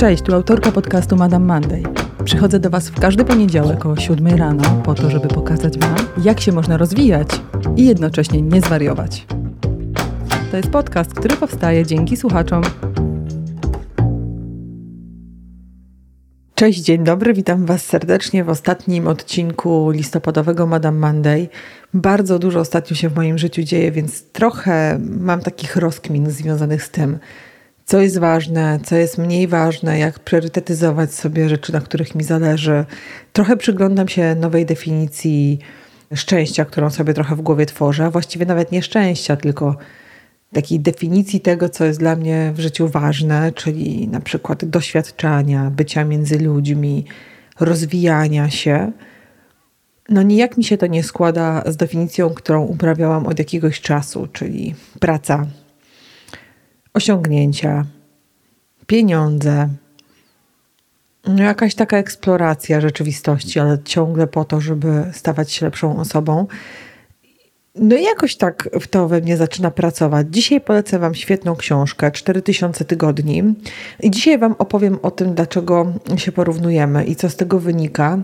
Cześć, tu autorka podcastu Madame Monday. Przychodzę do Was w każdy poniedziałek o 7 rano po to, żeby pokazać Wam, jak się można rozwijać i jednocześnie nie zwariować. To jest podcast, który powstaje dzięki słuchaczom. Cześć, dzień dobry, witam Was serdecznie w ostatnim odcinku listopadowego Madame Monday. Bardzo dużo ostatnio się w moim życiu dzieje, więc trochę mam takich rozkmin związanych z tym, co jest ważne, co jest mniej ważne, jak priorytetyzować sobie rzeczy, na których mi zależy. Trochę przyglądam się nowej definicji szczęścia, którą sobie trochę w głowie tworzę, a właściwie nawet nie szczęścia, tylko takiej definicji tego, co jest dla mnie w życiu ważne, czyli na przykład doświadczania, bycia między ludźmi, rozwijania się. No nijak mi się to nie składa z definicją, którą uprawiałam od jakiegoś czasu, czyli praca, osiągnięcia, pieniądze. No jakaś taka eksploracja rzeczywistości, ale ciągle po to, żeby stawać się lepszą osobą. No i jakoś tak w to we mnie zaczyna pracować. Dzisiaj polecę Wam świetną książkę 4000 tygodni i dzisiaj Wam opowiem o tym, dlaczego się porównujemy i co z tego wynika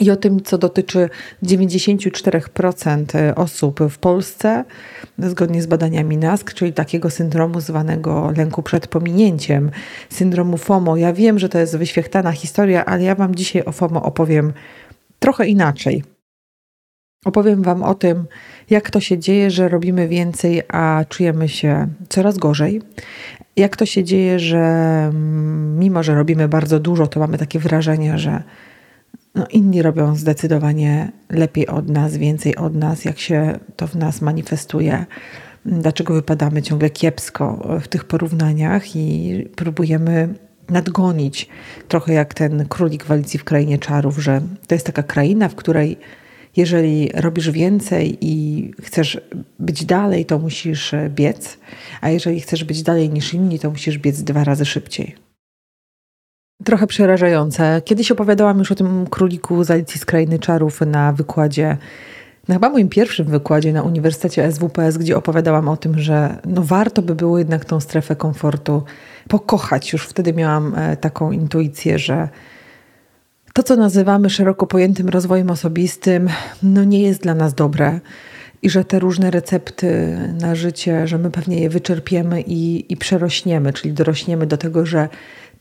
i o tym, co dotyczy 94% osób w Polsce, zgodnie z badaniami NASK, czyli takiego syndromu zwanego lęku przed pominięciem, syndromu FOMO. Ja wiem, że to jest wyświechtana historia, ale ja Wam dzisiaj o FOMO opowiem trochę inaczej. Opowiem Wam o tym, jak to się dzieje, że robimy więcej, a czujemy się coraz gorzej. Jak to się dzieje, że mm, mimo, że robimy bardzo dużo, to mamy takie wrażenie, że no, inni robią zdecydowanie lepiej od nas, więcej od nas, jak się to w nas manifestuje. Dlaczego wypadamy ciągle kiepsko w tych porównaniach i próbujemy nadgonić, trochę jak ten królik w Alicji w Krainie Czarów, że to jest taka kraina, w której jeżeli robisz więcej i chcesz być dalej, to musisz biec, a jeżeli chcesz być dalej niż inni, to musisz biec dwa razy szybciej. Trochę przerażające. Kiedyś opowiadałam już o tym króliku z Alicji z Krainy Czarów na wykładzie, na chyba moim pierwszym wykładzie na Uniwersytecie SWPS, gdzie opowiadałam o tym, że no warto by było jednak tą strefę komfortu pokochać. Już wtedy miałam e, taką intuicję, że to, co nazywamy szeroko pojętym rozwojem osobistym, no nie jest dla nas dobre i że te różne recepty na życie, że my pewnie je wyczerpiemy i, i przerośniemy, czyli dorośniemy do tego, że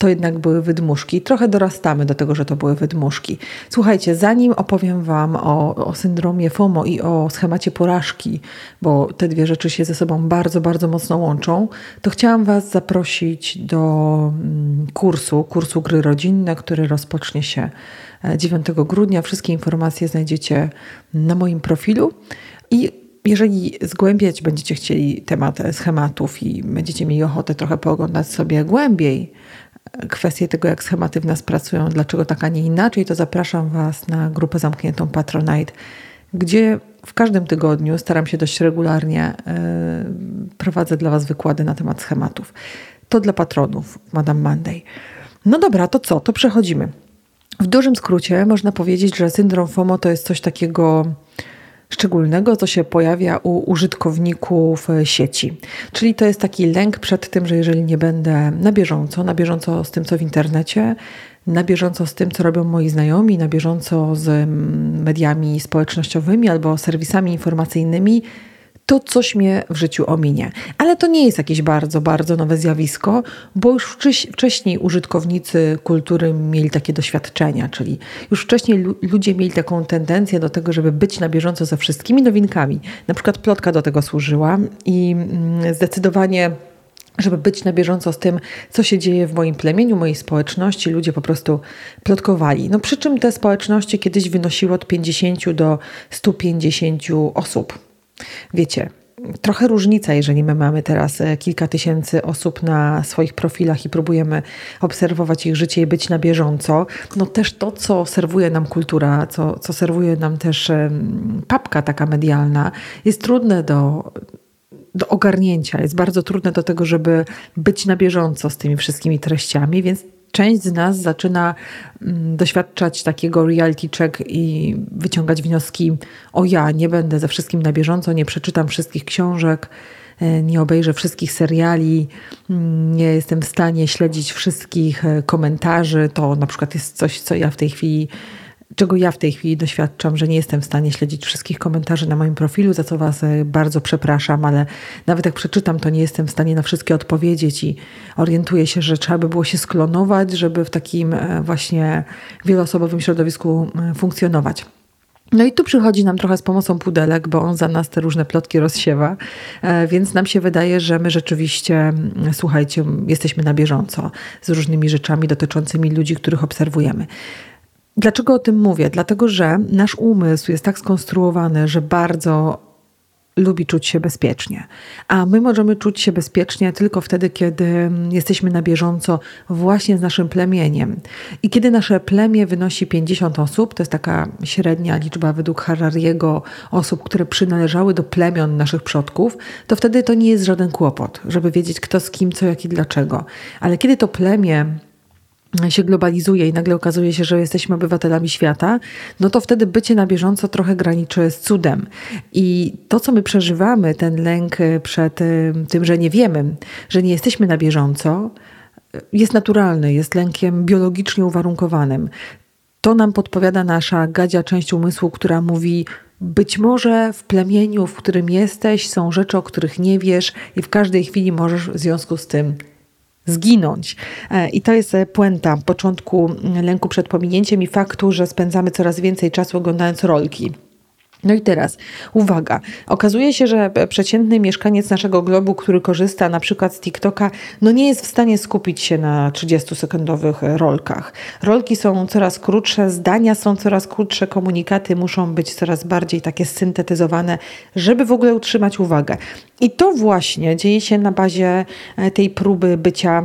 to jednak były wydmuszki. Trochę dorastamy do tego, że to były wydmuszki. Słuchajcie, zanim opowiem Wam o, o syndromie FOMO i o schemacie porażki, bo te dwie rzeczy się ze sobą bardzo, bardzo mocno łączą, to chciałam Was zaprosić do mm, kursu, kursu gry rodzinne, który rozpocznie się 9 e, grudnia. Wszystkie informacje znajdziecie na moim profilu. I jeżeli zgłębiać będziecie chcieli temat schematów i będziecie mieli ochotę trochę pooglądać sobie głębiej kwestie tego, jak schematy w nas pracują, dlaczego tak, a nie inaczej, to zapraszam Was na grupę zamkniętą Patronite, gdzie w każdym tygodniu staram się dość regularnie yy, prowadzę dla Was wykłady na temat schematów. To dla patronów, Madame Monday. No dobra, to co? To przechodzimy. W dużym skrócie można powiedzieć, że syndrom FOMO to jest coś takiego szczególnego, co się pojawia u użytkowników sieci. Czyli to jest taki lęk przed tym, że jeżeli nie będę na bieżąco, na bieżąco z tym, co w internecie, na bieżąco z tym, co robią moi znajomi, na bieżąco z mediami społecznościowymi albo serwisami informacyjnymi, to coś mnie w życiu ominie. Ale to nie jest jakieś bardzo, bardzo nowe zjawisko, bo już wcześniej użytkownicy kultury mieli takie doświadczenia, czyli już wcześniej ludzie mieli taką tendencję do tego, żeby być na bieżąco ze wszystkimi nowinkami. Na przykład plotka do tego służyła i mm, zdecydowanie żeby być na bieżąco z tym, co się dzieje w moim plemieniu, mojej społeczności, ludzie po prostu plotkowali. No przy czym te społeczności kiedyś wynosiły od 50 do 150 osób. Wiecie, trochę różnica, jeżeli my mamy teraz e, kilka tysięcy osób na swoich profilach i próbujemy obserwować ich życie i być na bieżąco, no też to, co serwuje nam kultura, co, co serwuje nam też papka taka medialna, jest trudne do, do ogarnięcia. Jest bardzo trudne do tego, żeby być na bieżąco z tymi wszystkimi treściami, więc część z nas zaczyna mm, doświadczać takiego reality check i wyciągać wnioski: o ja nie będę ze wszystkim na bieżąco, nie przeczytam wszystkich książek, e, nie obejrzę wszystkich seriali, mm, nie jestem w stanie śledzić wszystkich e, komentarzy. To na przykład jest coś, co ja w tej chwili czego ja w tej chwili doświadczam, że nie jestem w stanie śledzić wszystkich komentarzy na moim profilu, za co Was e, bardzo przepraszam, ale nawet jak przeczytam, to nie jestem w stanie na wszystkie odpowiedzieć i orientuję się, że trzeba by było się sklonować, żeby w takim właśnie wieloosobowym środowisku funkcjonować. No i tu przychodzi nam trochę z pomocą pudelek, bo on za nas te różne plotki rozsiewa, e, więc nam się wydaje, że my rzeczywiście, słuchajcie, jesteśmy na bieżąco z różnymi rzeczami dotyczącymi ludzi, których obserwujemy. Dlaczego o tym mówię? Dlatego, że nasz umysł jest tak skonstruowany, że bardzo lubi czuć się bezpiecznie. A my możemy czuć się bezpiecznie tylko wtedy, kiedy jesteśmy na bieżąco właśnie z naszym plemieniem. I kiedy nasze plemię wynosi 50 osób, to jest taka średnia liczba według Harariego osób, które przynależały do plemion naszych przodków, to wtedy to nie jest żaden kłopot, żeby wiedzieć kto z kim, co, jak i dlaczego. Ale kiedy to plemię się globalizuje i nagle okazuje się, że jesteśmy obywatelami świata, no to wtedy bycie na bieżąco trochę graniczy z cudem. I to, co my przeżywamy, ten lęk przed tym, że nie wiemy, że nie jesteśmy na bieżąco, jest naturalny, jest lękiem biologicznie uwarunkowanym. To nam podpowiada nasza gadzia część umysłu, która mówi: być może w plemieniu, w którym jesteś, są rzeczy, o których nie wiesz, i w każdej chwili możesz w związku z tym zginąć. E, I to jest e, puenta początku lęku przed pominięciem i faktu, że spędzamy coraz więcej czasu oglądając rolki. No i teraz, uwaga, okazuje się, że przeciętny mieszkaniec naszego globu, który korzysta na przykład z TikToka, no nie jest w stanie skupić się na 30-sekundowych rolkach. Rolki są coraz krótsze, zdania są coraz krótsze, komunikaty muszą być coraz bardziej takie syntetyzowane, żeby w ogóle utrzymać uwagę. I to właśnie dzieje się na bazie e, tej próby bycia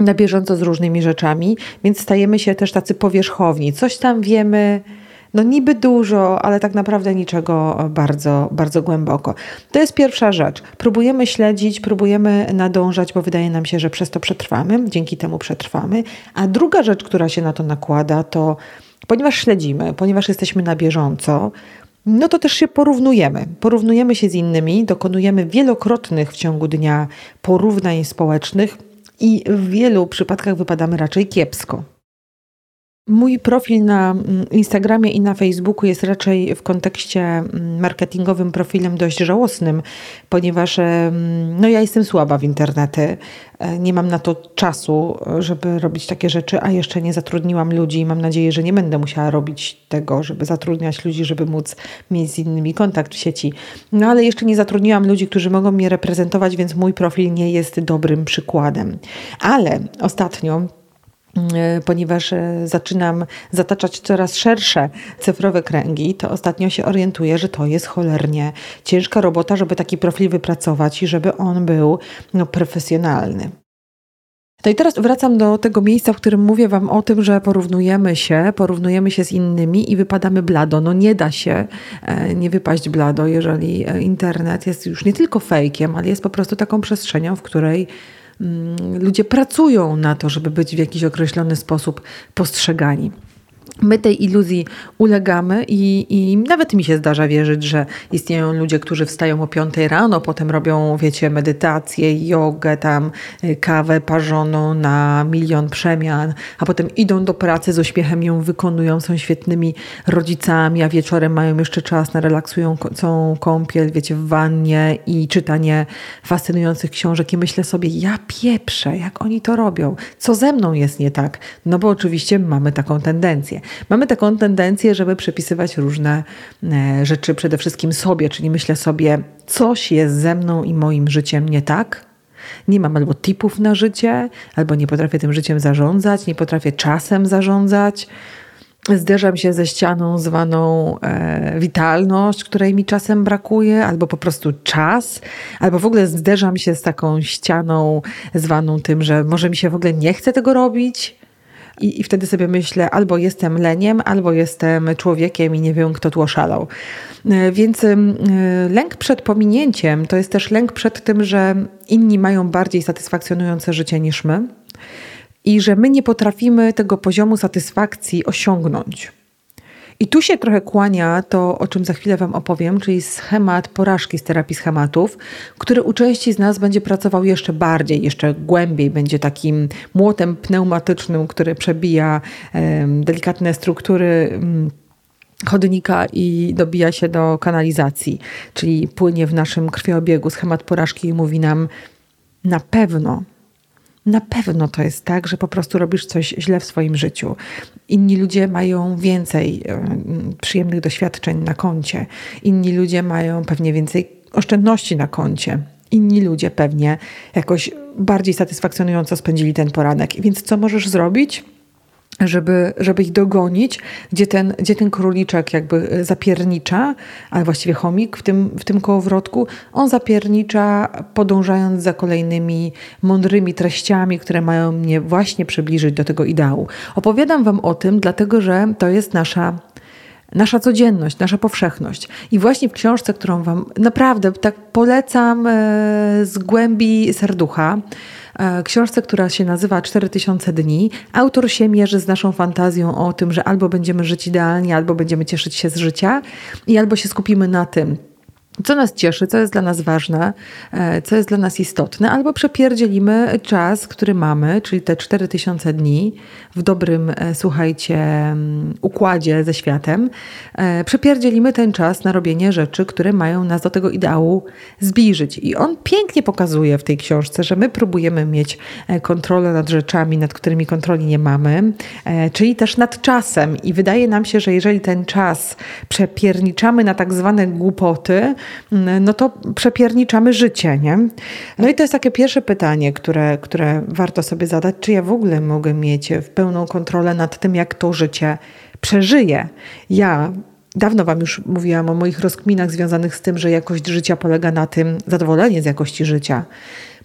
na bieżąco z różnymi rzeczami, więc stajemy się też tacy powierzchowni. Coś tam wiemy, no niby dużo, ale tak naprawdę niczego bardzo, bardzo głęboko. To jest pierwsza rzecz. Próbujemy śledzić, próbujemy nadążać, bo wydaje nam się, że przez to przetrwamy, dzięki temu przetrwamy. A druga rzecz, która się na to nakłada, to ponieważ śledzimy, ponieważ jesteśmy na bieżąco, no to też się porównujemy. Porównujemy się z innymi, dokonujemy wielokrotnych w ciągu dnia porównań społecznych i w wielu przypadkach wypadamy raczej kiepsko. Mój profil na mm, Instagramie i na Facebooku jest raczej w kontekście mm, marketingowym profilem dość żałosnym, ponieważ no ja jestem słaba w internety. E, nie mam na to czasu, żeby robić takie rzeczy, a jeszcze nie zatrudniłam ludzi i mam nadzieję, że nie będę musiała robić tego, żeby zatrudniać ludzi, żeby móc mieć z innymi kontakt w sieci. No ale jeszcze nie zatrudniłam ludzi, którzy mogą mnie reprezentować, więc mój profil nie jest dobrym przykładem. Ale ostatnio ponieważ e, zaczynam zataczać coraz szersze cyfrowe kręgi, to ostatnio się orientuję, że to jest cholernie ciężka robota, żeby taki profil wypracować i żeby on był no, profesjonalny. No i teraz wracam do tego miejsca, w którym mówię Wam o tym, że porównujemy się, porównujemy się z innymi i wypadamy blado. No nie da się e, nie wypaść blado, jeżeli internet jest już nie tylko fejkiem, ale jest po prostu taką przestrzenią, w której ludzie pracują na to, żeby być w jakiś określony sposób postrzegani. My tej iluzji ulegamy i, i nawet mi się zdarza wierzyć, że istnieją ludzie, którzy wstają o 5 rano, potem robią, wiecie, medytację, jogę, tam y, kawę parzoną na milion przemian, a potem idą do pracy z uśmiechem ją wykonują, są świetnymi rodzicami, a wieczorem mają jeszcze czas na relaksującą kąpiel, wiecie, w wannie i czytanie fascynujących książek. I myślę sobie, ja pieprzę, jak oni to robią, co ze mną jest nie tak, no bo oczywiście mamy taką tendencję. Mamy taką tendencję, żeby przypisywać różne e, rzeczy przede wszystkim sobie, czyli myślę sobie, coś jest ze mną i moim życiem nie tak. Nie mam albo tipów na życie, albo nie potrafię tym życiem zarządzać, nie potrafię czasem zarządzać. Zderzam się ze ścianą zwaną e, witalność, której mi czasem brakuje, albo po prostu czas, albo w ogóle zderzam się z taką ścianą zwaną tym, że może mi się w ogóle nie chce tego robić i, I wtedy sobie myślę, albo jestem leniem, albo jestem człowiekiem i nie wiem, kto tu oszalał. E, więc e, lęk przed pominięciem to jest też lęk przed tym, że inni mają bardziej satysfakcjonujące życie niż my i że my nie potrafimy tego poziomu satysfakcji osiągnąć. I tu się trochę kłania to, o czym za chwilę Wam opowiem, czyli schemat porażki z terapii schematów, który u części z nas będzie pracował jeszcze bardziej, jeszcze głębiej, będzie takim młotem pneumatycznym, który przebija um, delikatne struktury. Um, chodnika i dobija się do kanalizacji, czyli płynie w naszym krwiobiegu. Schemat porażki mówi nam na pewno, na pewno to jest tak, że po prostu robisz coś źle w swoim życiu. Inni ludzie mają więcej przyjemnych doświadczeń na koncie. Inni ludzie mają pewnie więcej oszczędności na koncie. Inni ludzie pewnie jakoś bardziej satysfakcjonująco spędzili ten poranek. Więc co możesz zrobić? Żeby, żeby ich dogonić, gdzie ten, gdzie ten króliczek jakby zapiernicza, ale właściwie chomik w tym, w tym kołowrotku, on zapiernicza podążając za kolejnymi mądrymi treściami, które mają mnie właśnie przybliżyć do tego ideału. Opowiadam Wam o tym, dlatego że to jest nasza nasza codzienność, nasza powszechność. I właśnie w książce, którą Wam naprawdę tak polecam e, z głębi serducha, E, książce, która się nazywa 4000 dni. Autor się mierzy z naszą fantazją o tym, że albo będziemy żyć idealnie, albo będziemy cieszyć się z życia i albo się skupimy na tym, co nas cieszy, co jest dla nas ważne, e, co jest dla nas istotne, albo przepierdzielimy czas, który mamy, czyli te 4000 dni w dobrym, e, słuchajcie, mm, układzie ze światem. E, przepierdzielimy ten czas na robienie rzeczy, które mają nas do tego ideału zbliżyć. I on pięknie pokazuje w tej książce, że my próbujemy mieć kontrolę nad rzeczami, nad którymi kontroli nie mamy, czyli też nad czasem. I wydaje nam się, że jeżeli ten czas przepierniczamy na tak zwane głupoty, no to przepierniczamy życie, nie? No i to jest takie pierwsze pytanie, które, które warto sobie zadać, czy ja w ogóle mogę mieć w pełną kontrolę nad tym, jak to życie przeżyję. Ja Dawno Wam już mówiłam o moich rozkminach związanych z tym, że jakość życia polega na tym, zadowolenie z jakości życia,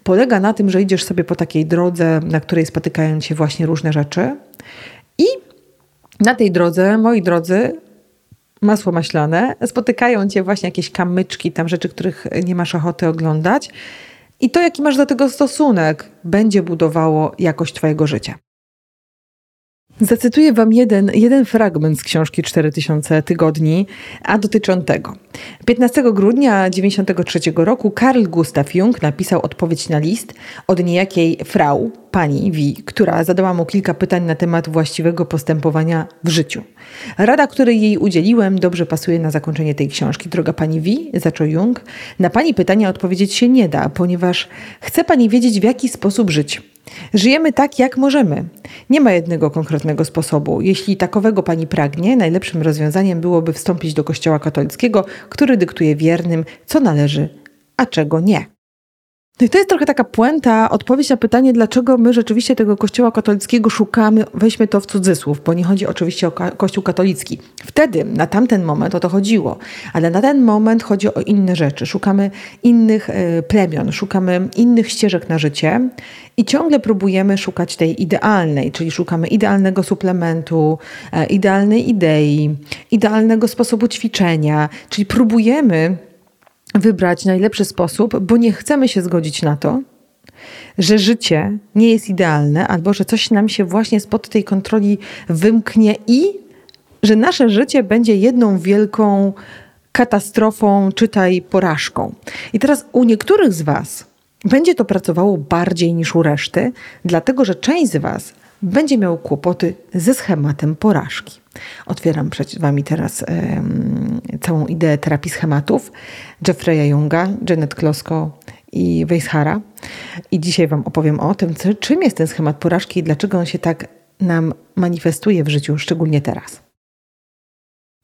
polega na tym, że idziesz sobie po takiej drodze, na której spotykają się właśnie różne rzeczy. I na tej drodze, moi drodzy, masło maślane, spotykają cię właśnie jakieś kamyczki, tam rzeczy, których nie masz ochoty oglądać. I to, jaki masz do tego stosunek, będzie budowało jakość Twojego życia. Zacytuję Wam jeden, jeden fragment z książki 4000 tygodni, a dotyczy on tego. 15 grudnia 1993 roku Karl Gustav Jung napisał odpowiedź na list od niejakiej Frau, pani Wi, która zadała mu kilka pytań na temat właściwego postępowania w życiu. Rada, której jej udzieliłem, dobrze pasuje na zakończenie tej książki. Droga pani Wi, zaczął Jung, na pani pytania odpowiedzieć się nie da, ponieważ chce pani wiedzieć, w jaki sposób żyć. Żyjemy tak, jak możemy. Nie ma jednego konkretnego sposobu. Jeśli takowego pani pragnie, najlepszym rozwiązaniem byłoby wstąpić do Kościoła katolickiego, który dyktuje wiernym, co należy, a czego nie. No i to jest trochę taka puenta, odpowiedź na pytanie, dlaczego my rzeczywiście tego kościoła katolickiego szukamy, weźmy to w cudzysłów, bo nie chodzi oczywiście o kościół katolicki. Wtedy, na tamten moment o to chodziło, ale na ten moment chodzi o inne rzeczy. Szukamy innych e, plemion, szukamy innych ścieżek na życie i ciągle próbujemy szukać tej idealnej, czyli szukamy idealnego suplementu, e, idealnej idei, idealnego sposobu ćwiczenia, czyli próbujemy wybrać najlepszy sposób, bo nie chcemy się zgodzić na to, że życie nie jest idealne, albo że coś nam się właśnie spod tej kontroli wymknie i że nasze życie będzie jedną wielką katastrofą, czytaj porażką. I teraz u niektórych z Was będzie to pracowało bardziej niż u reszty, dlatego że część z Was będzie miał kłopoty ze schematem porażki. Otwieram przed Wami teraz um, całą ideę terapii schematów Jeffreya Junga, Janet Klosko i Weishara. I dzisiaj Wam opowiem o tym, czym jest ten schemat porażki i dlaczego on się tak nam manifestuje w życiu, szczególnie teraz.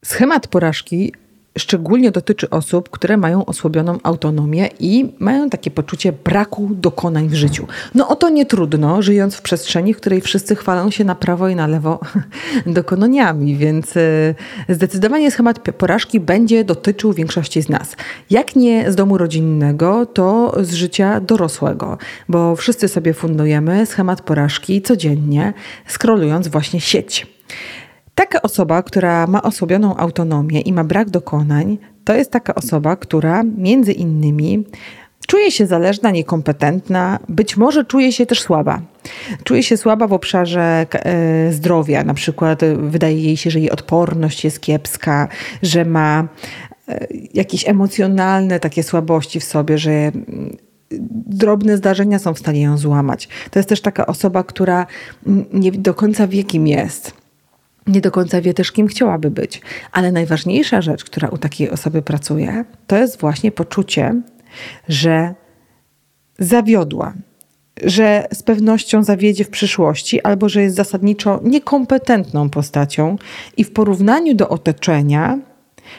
Schemat porażki szczególnie dotyczy osób, które mają osłabioną autonomię i mają takie poczucie braku dokonań w życiu. No o to nie trudno, żyjąc w przestrzeni, w której wszyscy chwalą się na prawo i na lewo dokonaniami, więc e, zdecydowanie schemat porażki będzie dotyczył większości z nas. Jak nie z domu rodzinnego, to z życia dorosłego, bo wszyscy sobie fundujemy schemat porażki codziennie, skrolując właśnie sieć. Taka osoba, która ma osłabioną autonomię i ma brak dokonań, to jest taka osoba, która między innymi Czuje się zależna, niekompetentna, być może czuje się też słaba. Czuje się słaba w obszarze e, zdrowia, na przykład wydaje jej się, że jej odporność jest kiepska, że ma e, jakieś emocjonalne takie słabości w sobie, że mm, drobne zdarzenia są w stanie ją złamać. To jest też taka osoba, która nie do końca wie, kim jest. Nie do końca wie też, kim chciałaby być. Ale najważniejsza rzecz, która u takiej osoby pracuje, to jest właśnie poczucie, że zawiodła, że z pewnością zawiedzie w przyszłości, albo że jest zasadniczo niekompetentną postacią i w porównaniu do otoczenia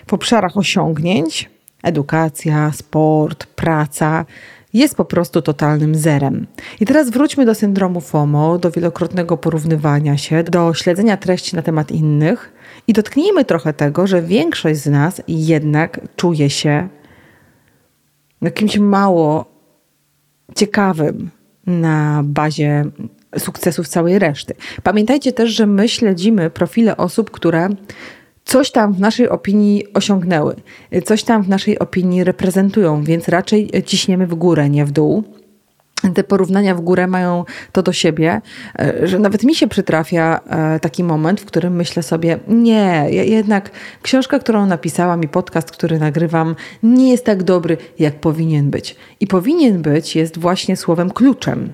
w obszarach osiągnięć edukacja, sport, praca jest po prostu totalnym zerem. I teraz wróćmy do syndromu FOMO, do wielokrotnego porównywania się, do śledzenia treści na temat innych i dotknijmy trochę tego, że większość z nas jednak czuje się kimś mało ciekawym na bazie sukcesów całej reszty. Pamiętajcie też, że my śledzimy profile osób, które coś tam w naszej opinii osiągnęły, coś tam w naszej opinii reprezentują, więc raczej ciśniemy w górę, nie w dół te porównania w górę mają to do siebie, e, że nawet mi się przytrafia e, taki moment, w którym myślę sobie, nie, jednak książka, którą napisałam i podcast, który nagrywam, nie jest tak dobry, jak powinien być. I powinien być jest właśnie słowem kluczem.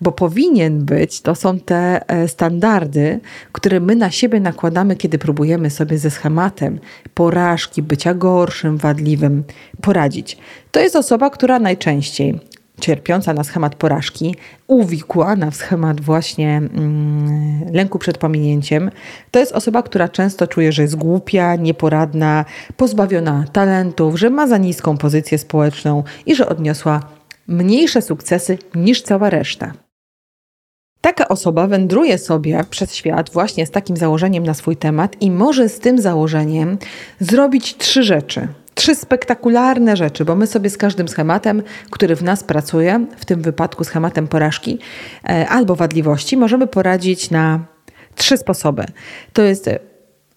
Bo powinien być, to są te e, standardy, które my na siebie nakładamy, kiedy próbujemy sobie ze schematem porażki, bycia gorszym, wadliwym poradzić. To jest osoba, która najczęściej cierpiąca na schemat porażki, uwikłana w schemat właśnie mm, lęku przed pominięciem, to jest osoba, która często czuje, że jest głupia, nieporadna, pozbawiona talentów, że ma za niską pozycję społeczną i że odniosła mniejsze sukcesy niż cała reszta. Taka osoba wędruje sobie przez świat właśnie z takim założeniem na swój temat i może z tym założeniem zrobić trzy rzeczy – trzy spektakularne rzeczy, bo my sobie z każdym schematem, który w nas pracuje, w tym wypadku schematem porażki e, albo wadliwości, możemy poradzić na trzy sposoby. To jest e,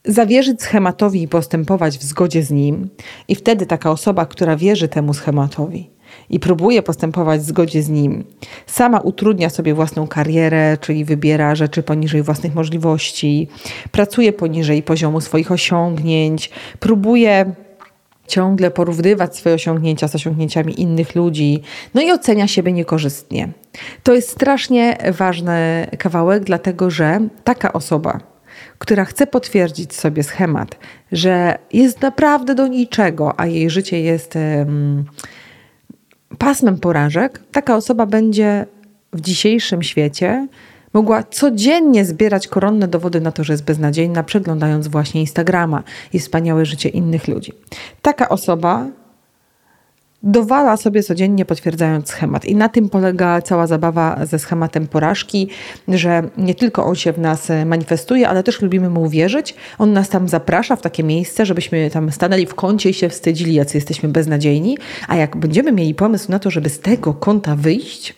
zawierzyć schematowi i postępować w zgodzie z nim, i wtedy taka osoba, która wierzy temu schematowi, i próbuje postępować w zgodzie z nim, sama utrudnia sobie własną karierę, czyli wybiera rzeczy poniżej własnych możliwości, pracuje poniżej poziomu swoich osiągnięć, próbuje ciągle porównywać swoje osiągnięcia z osiągnięciami innych ludzi, no i ocenia siebie niekorzystnie. To jest strasznie ważny kawałek, dlatego że taka osoba, która chce potwierdzić sobie schemat, że jest naprawdę do niczego, a jej życie jest um, pasmem porażek, taka osoba będzie w dzisiejszym świecie mogła codziennie zbierać koronne dowody na to, że jest beznadziejna, przeglądając właśnie Instagrama i wspaniałe życie innych ludzi. Taka osoba dowala sobie codziennie potwierdzając schemat. I na tym polega cała zabawa ze schematem porażki, że nie tylko on się w nas manifestuje, ale też lubimy mu uwierzyć. On nas tam zaprasza w takie miejsce, żebyśmy tam stanęli w kącie i się wstydzili, jacy jesteśmy beznadziejni. A jak będziemy mieli pomysł na to, żeby z tego kąta wyjść,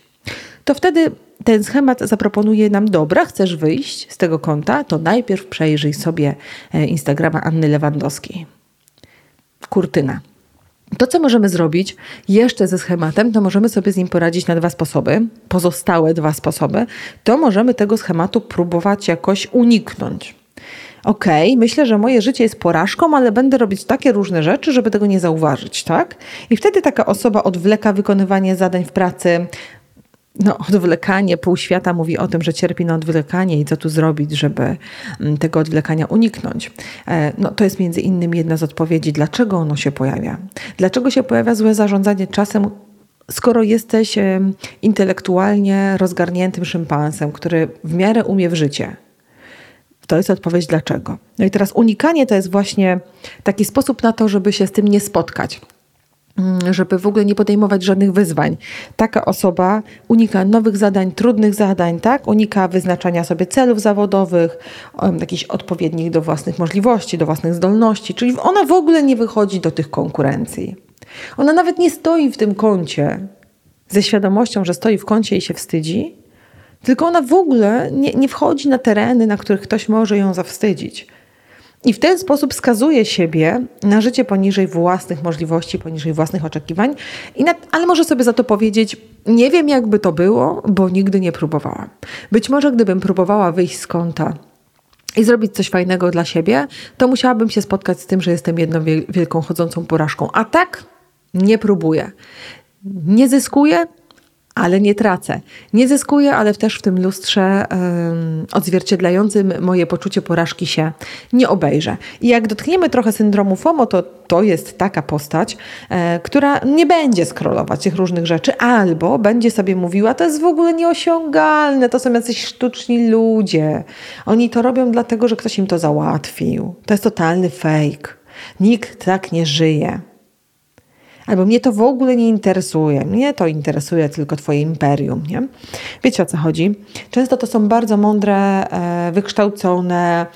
to wtedy ten schemat zaproponuje nam, dobra, chcesz wyjść z tego konta, to najpierw przejrzyj sobie e, Instagrama Anny Lewandowskiej. Kurtyna. To, co możemy zrobić jeszcze ze schematem, to możemy sobie z nim poradzić na dwa sposoby. Pozostałe dwa sposoby, to możemy tego schematu próbować jakoś uniknąć. Okej, okay, myślę, że moje życie jest porażką, ale będę robić takie różne rzeczy, żeby tego nie zauważyć, tak? I wtedy taka osoba odwleka wykonywanie zadań w pracy, no, odwlekanie, pół świata mówi o tym, że cierpi na odwlekanie i co tu zrobić, żeby mm, tego odwlekania uniknąć. E, no, to jest między innymi jedna z odpowiedzi, dlaczego ono się pojawia. Dlaczego się pojawia złe zarządzanie czasem, skoro jesteś intelektualnie rozgarniętym szympansem, który w miarę umie w życie. To jest odpowiedź dlaczego. No i teraz unikanie to jest właśnie taki sposób na to, żeby się z tym nie spotkać. Mm, żeby w ogóle nie podejmować żadnych wyzwań. Taka osoba unika nowych zadań, trudnych zadań, tak? Unika wyznaczania sobie celów zawodowych, jakichś odpowiednich do własnych możliwości, do własnych zdolności, czyli ona w ogóle nie wychodzi do tych konkurencji. Ona nawet nie stoi w tym kącie ze świadomością, że stoi w kącie i się wstydzi, tylko ona w ogóle nie, nie wchodzi na tereny, na których ktoś może ją zawstydzić. I w ten sposób skazuje siebie na życie poniżej własnych możliwości, poniżej własnych oczekiwań, na, ale może sobie za to powiedzieć: Nie wiem, jakby to było, bo nigdy nie próbowałam. Być może, gdybym próbowała wyjść z kąta i zrobić coś fajnego dla siebie, to musiałabym się spotkać z tym, że jestem jedną wielką chodzącą porażką. A tak nie próbuję. Nie zyskuję, ale nie tracę. Nie zyskuję, ale też w tym lustrze odzwierciedlającym moje poczucie porażki się nie obejrzę. I jak dotkniemy trochę syndromu FOMO, to to jest taka postać, e, która nie będzie skrolować tych różnych rzeczy, albo będzie sobie mówiła, to jest w ogóle nieosiągalne, to są jacyś sztuczni ludzie. Oni to robią dlatego, że ktoś im to załatwił. To jest totalny fake. Nikt tak nie żyje. Albo mnie to w ogóle nie interesuje. Mnie to interesuje tylko twoje imperium, nie? Wiecie o co chodzi? Często to są bardzo mądre, e, wykształcone,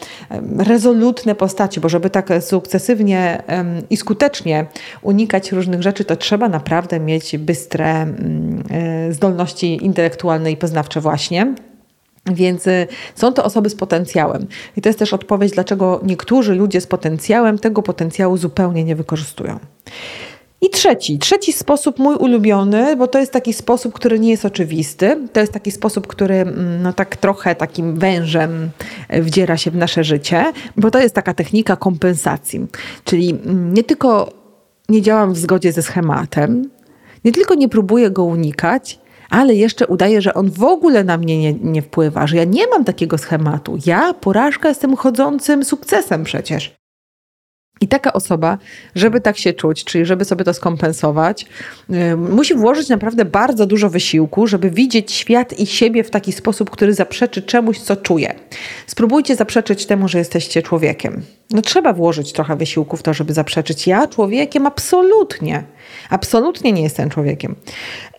rezolutne postacie, bo żeby tak sukcesywnie i skutecznie unikać różnych rzeczy, to trzeba naprawdę mieć bystre mm, e, zdolności intelektualne i poznawcze właśnie. Więc są to osoby z potencjałem. I to jest też odpowiedź, dlaczego niektórzy ludzie z potencjałem tego potencjału zupełnie nie wykorzystują. I trzeci, trzeci sposób mój ulubiony, bo to jest taki sposób, który nie jest oczywisty. To jest taki sposób, który mm, no tak trochę takim wężem e, wdziera się w nasze życie, bo to jest taka technika kompensacji. Czyli mm, nie tylko nie działam w zgodzie ze schematem, nie tylko nie próbuję go unikać, ale jeszcze udaję, że on w ogóle na mnie nie, nie wpływa, że ja nie mam takiego schematu. Ja, porażka, jestem chodzącym sukcesem przecież. I taka osoba, żeby tak się czuć, czyli żeby sobie to skompensować, yy, musi włożyć naprawdę bardzo dużo wysiłku, żeby widzieć świat i siebie w taki sposób, który zaprzeczy czemuś, co czuje. Spróbujcie zaprzeczyć temu, że jesteście człowiekiem. No trzeba włożyć trochę wysiłku w to, żeby zaprzeczyć. Ja człowiekiem absolutnie. Absolutnie nie jestem człowiekiem.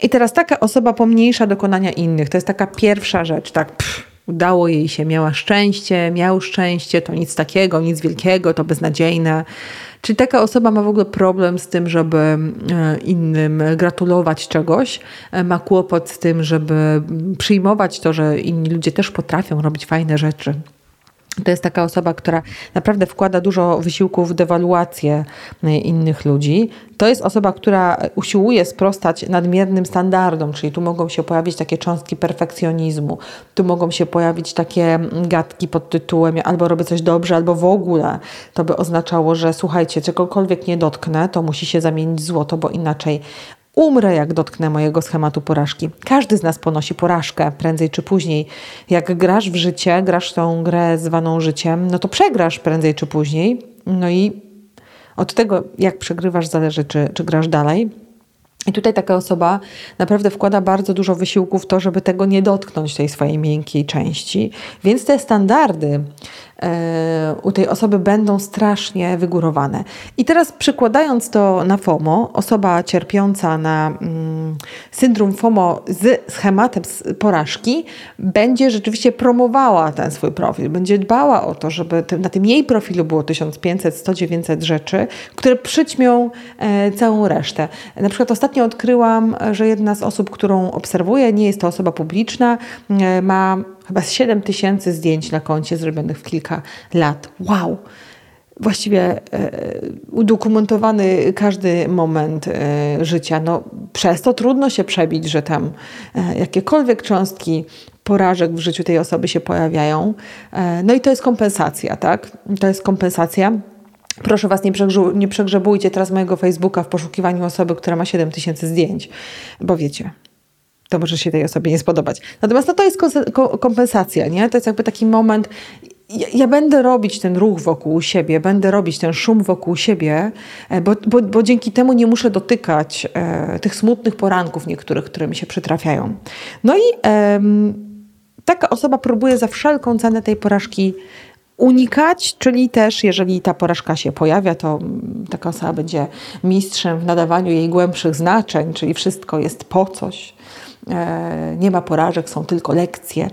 I teraz taka osoba pomniejsza dokonania innych. To jest taka pierwsza rzecz, tak. Pff Udało jej się, miała szczęście, miał szczęście, to nic takiego, nic wielkiego, to beznadziejne. Czyli taka osoba ma w ogóle problem z tym, żeby e, innym gratulować czegoś, e, ma kłopot z tym, żeby przyjmować to, że inni ludzie też potrafią robić fajne rzeczy. To jest taka osoba, która naprawdę wkłada dużo wysiłku w dewaluację e, innych ludzi. To jest osoba, która usiłuje sprostać nadmiernym standardom, czyli tu mogą się pojawić takie cząstki perfekcjonizmu, tu mogą się pojawić takie gadki pod tytułem albo robię coś dobrze, albo w ogóle. To by oznaczało, że słuchajcie, czegokolwiek nie dotknę, to musi się zamienić złoto, bo inaczej Umrę, jak dotknę mojego schematu porażki. Każdy z nas ponosi porażkę prędzej czy później. Jak grasz w życie, grasz tą grę zwaną życiem, no to przegrasz prędzej czy później. No i od tego, jak przegrywasz, zależy, czy, czy grasz dalej. I tutaj taka osoba naprawdę wkłada bardzo dużo wysiłku w to, żeby tego nie dotknąć, tej swojej miękkiej części. Więc te standardy E, u tej osoby będą strasznie wygórowane. I teraz przykładając to na FOMO, osoba cierpiąca na mm, syndrom FOMO z schematem porażki będzie rzeczywiście promowała ten swój profil, będzie dbała o to, żeby na tym jej profilu było 1500, 100, 900 rzeczy, które przyćmią e, całą resztę. Na przykład ostatnio odkryłam, że jedna z osób, którą obserwuję, nie jest to osoba publiczna, e, ma chyba 7 tysięcy zdjęć na koncie zrobionych w kilka lat. Wow! Właściwie e, udokumentowany każdy moment e, życia. No, przez to trudno się przebić, że tam e, jakiekolwiek cząstki porażek w życiu tej osoby się pojawiają. E, no i to jest kompensacja, tak? To jest kompensacja. Proszę Was, nie, nie przegrzebujcie teraz mojego Facebooka w poszukiwaniu osoby, która ma 7 tysięcy zdjęć, bo wiecie, to może się tej osobie nie spodobać. Natomiast no, to jest kompensacja, nie? To jest jakby taki moment, ja, ja, będę robić ten ruch wokół siebie, będę robić ten szum wokół siebie, e, bo, bo, bo dzięki temu nie muszę dotykać e, tych smutnych poranków niektórych, które mi się przytrafiają. No i e, taka osoba próbuje za wszelką cenę tej porażki unikać, czyli też jeżeli ta porażka się pojawia, to taka osoba będzie mistrzem w nadawaniu jej głębszych znaczeń, czyli wszystko jest po coś E, nie ma porażek, są tylko lekcje.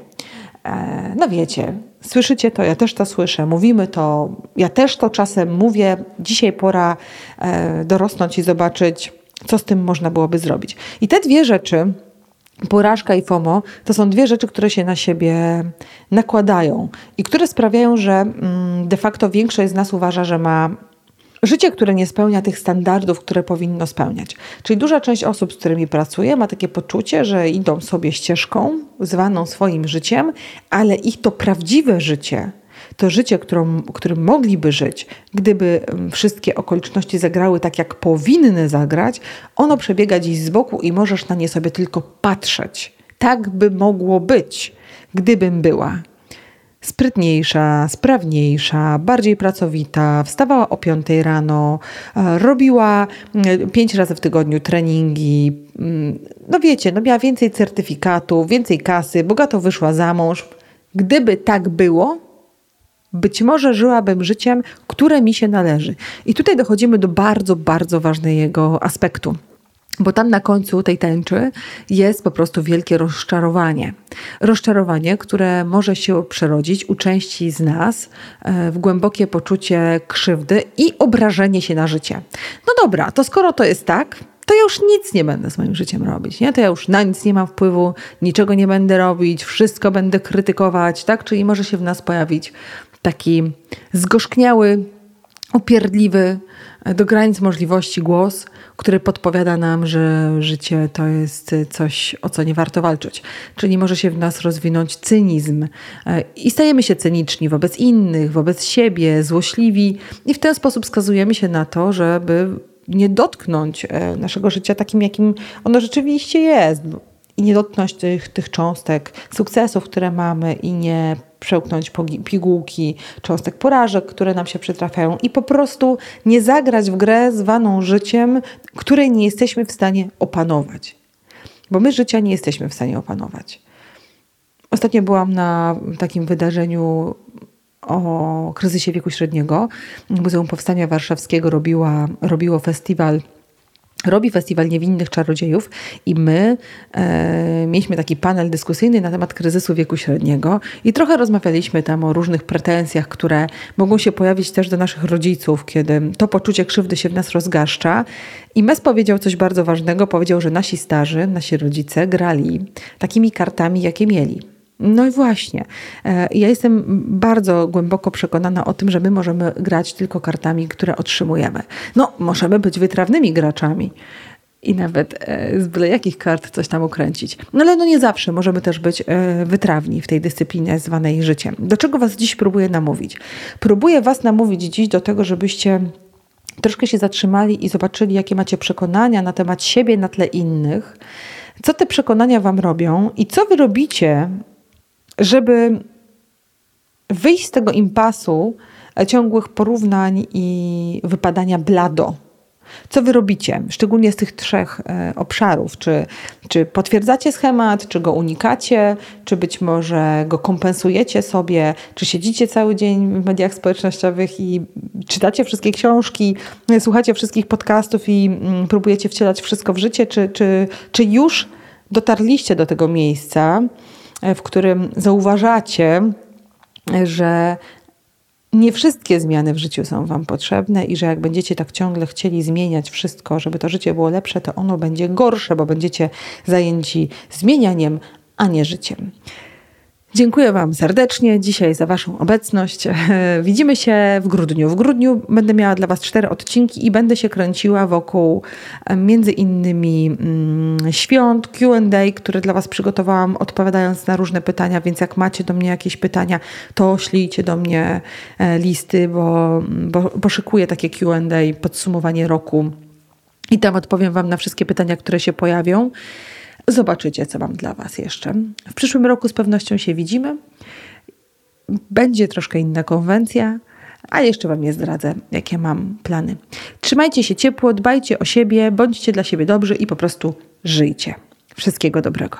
E, no wiecie, słyszycie to, ja też to słyszę, mówimy to, ja też to czasem mówię. Dzisiaj pora e, dorosnąć i zobaczyć, co z tym można byłoby zrobić. I te dwie rzeczy, porażka i FOMO to są dwie rzeczy, które się na siebie nakładają i które sprawiają, że mm, de facto większość z nas uważa, że ma życie, które nie spełnia tych standardów, które powinno spełniać. Czyli duża część osób, z którymi pracuję, ma takie poczucie, że idą sobie ścieżką zwaną swoim życiem, ale ich to prawdziwe życie to życie, którą, którym mogliby żyć, gdyby mm, wszystkie okoliczności zagrały tak, jak powinny zagrać, ono przebiega dziś z boku i możesz na nie sobie tylko patrzeć. Tak by mogło być, gdybym była sprytniejsza, sprawniejsza, bardziej pracowita, wstawała o 5 rano, e, robiła mm, pięć razy w tygodniu treningi. Mm, no wiecie, no miała więcej certyfikatów, więcej kasy, bogato wyszła za mąż. Gdyby tak było, być może żyłabym życiem, które mi się należy. I tutaj dochodzimy do bardzo, bardzo ważnego aspektu. Bo tam na końcu tej tęczy jest po prostu wielkie rozczarowanie. Rozczarowanie, które może się przerodzić u części z nas e, w głębokie poczucie krzywdy i obrażenie się na życie. No dobra, to skoro to jest tak, to ja już nic nie będę z moim życiem robić, nie? To ja już na nic nie mam wpływu, niczego nie będę robić, wszystko będę krytykować, tak? Czyli może się w nas pojawić taki zgorzkniały, upierdliwy, do granic możliwości głos, który podpowiada nam, że życie to jest coś, o co nie warto walczyć. Czyli może się w nas rozwinąć cynizm e, i stajemy się cyniczni wobec innych, wobec siebie, złośliwi i w ten sposób skazujemy się na to, żeby nie dotknąć e, naszego życia takim, jakim ono rzeczywiście jest. I nie dotknąć tych, tych cząstek sukcesów, które mamy, i nie przełknąć pigułki cząstek porażek, które nam się przytrafiają i po prostu nie zagrać w grę zwaną życiem, której nie jesteśmy w stanie opanować. Bo my życia nie jesteśmy w stanie opanować. Ostatnio byłam na takim wydarzeniu o kryzysie wieku średniego. Muzeum Powstania Warszawskiego robiła, robiło festiwal robi Festiwal Niewinnych Czarodziejów i my e, mieliśmy taki panel dyskusyjny na temat kryzysu wieku średniego i trochę rozmawialiśmy tam o różnych pretensjach, które mogą się pojawić też do naszych rodziców, kiedy to poczucie krzywdy się w nas rozgaszcza. I Mes powiedział coś bardzo ważnego, powiedział, że nasi starzy, nasi rodzice grali takimi kartami, jakie mieli. No i właśnie. E, ja jestem bardzo głęboko przekonana o tym, że my możemy grać tylko kartami, które otrzymujemy. No, możemy być wytrawnymi graczami i nawet e, z byle jakich kart coś tam ukręcić. No ale no nie zawsze możemy też być e, wytrawni w tej dyscyplinie zwanej życiem. Do czego Was dziś próbuję namówić? Próbuję Was namówić dziś do tego, żebyście troszkę się zatrzymali i zobaczyli, jakie macie przekonania na temat siebie na tle innych, co te przekonania Wam robią i co Wy robicie żeby wyjść z tego impasu ciągłych porównań i wypadania blado. Co wy robicie, szczególnie z tych trzech e, obszarów? Czy, czy potwierdzacie schemat, czy go unikacie, czy być może go kompensujecie sobie, czy siedzicie cały dzień w mediach społecznościowych i czytacie wszystkie książki, słuchacie wszystkich podcastów i mm, próbujecie wcielać wszystko w życie, czy, czy, czy już dotarliście do tego miejsca, E, w którym zauważacie, że nie wszystkie zmiany w życiu są Wam potrzebne i że jak będziecie tak ciągle chcieli zmieniać wszystko, żeby to życie było lepsze, to ono będzie gorsze, bo będziecie zajęci zmienianiem, a nie życiem. Dziękuję Wam serdecznie dzisiaj za Waszą obecność. Widzimy się w grudniu. W grudniu będę miała dla Was cztery odcinki i będę się kręciła wokół e, między innymi mm, świąt, QA, które dla Was przygotowałam, odpowiadając na różne pytania, więc jak macie do mnie jakieś pytania, to ślijcie do mnie e, listy, bo, bo, bo szykuję takie QA, podsumowanie roku i tam odpowiem Wam na wszystkie pytania, które się pojawią. Zobaczycie, co mam dla Was jeszcze. W przyszłym roku z pewnością się widzimy. Będzie troszkę inna konwencja, ale jeszcze Wam nie zdradzę, jakie mam plany. Trzymajcie się ciepło, dbajcie o siebie, bądźcie dla siebie dobrzy i po prostu żyjcie. Wszystkiego dobrego.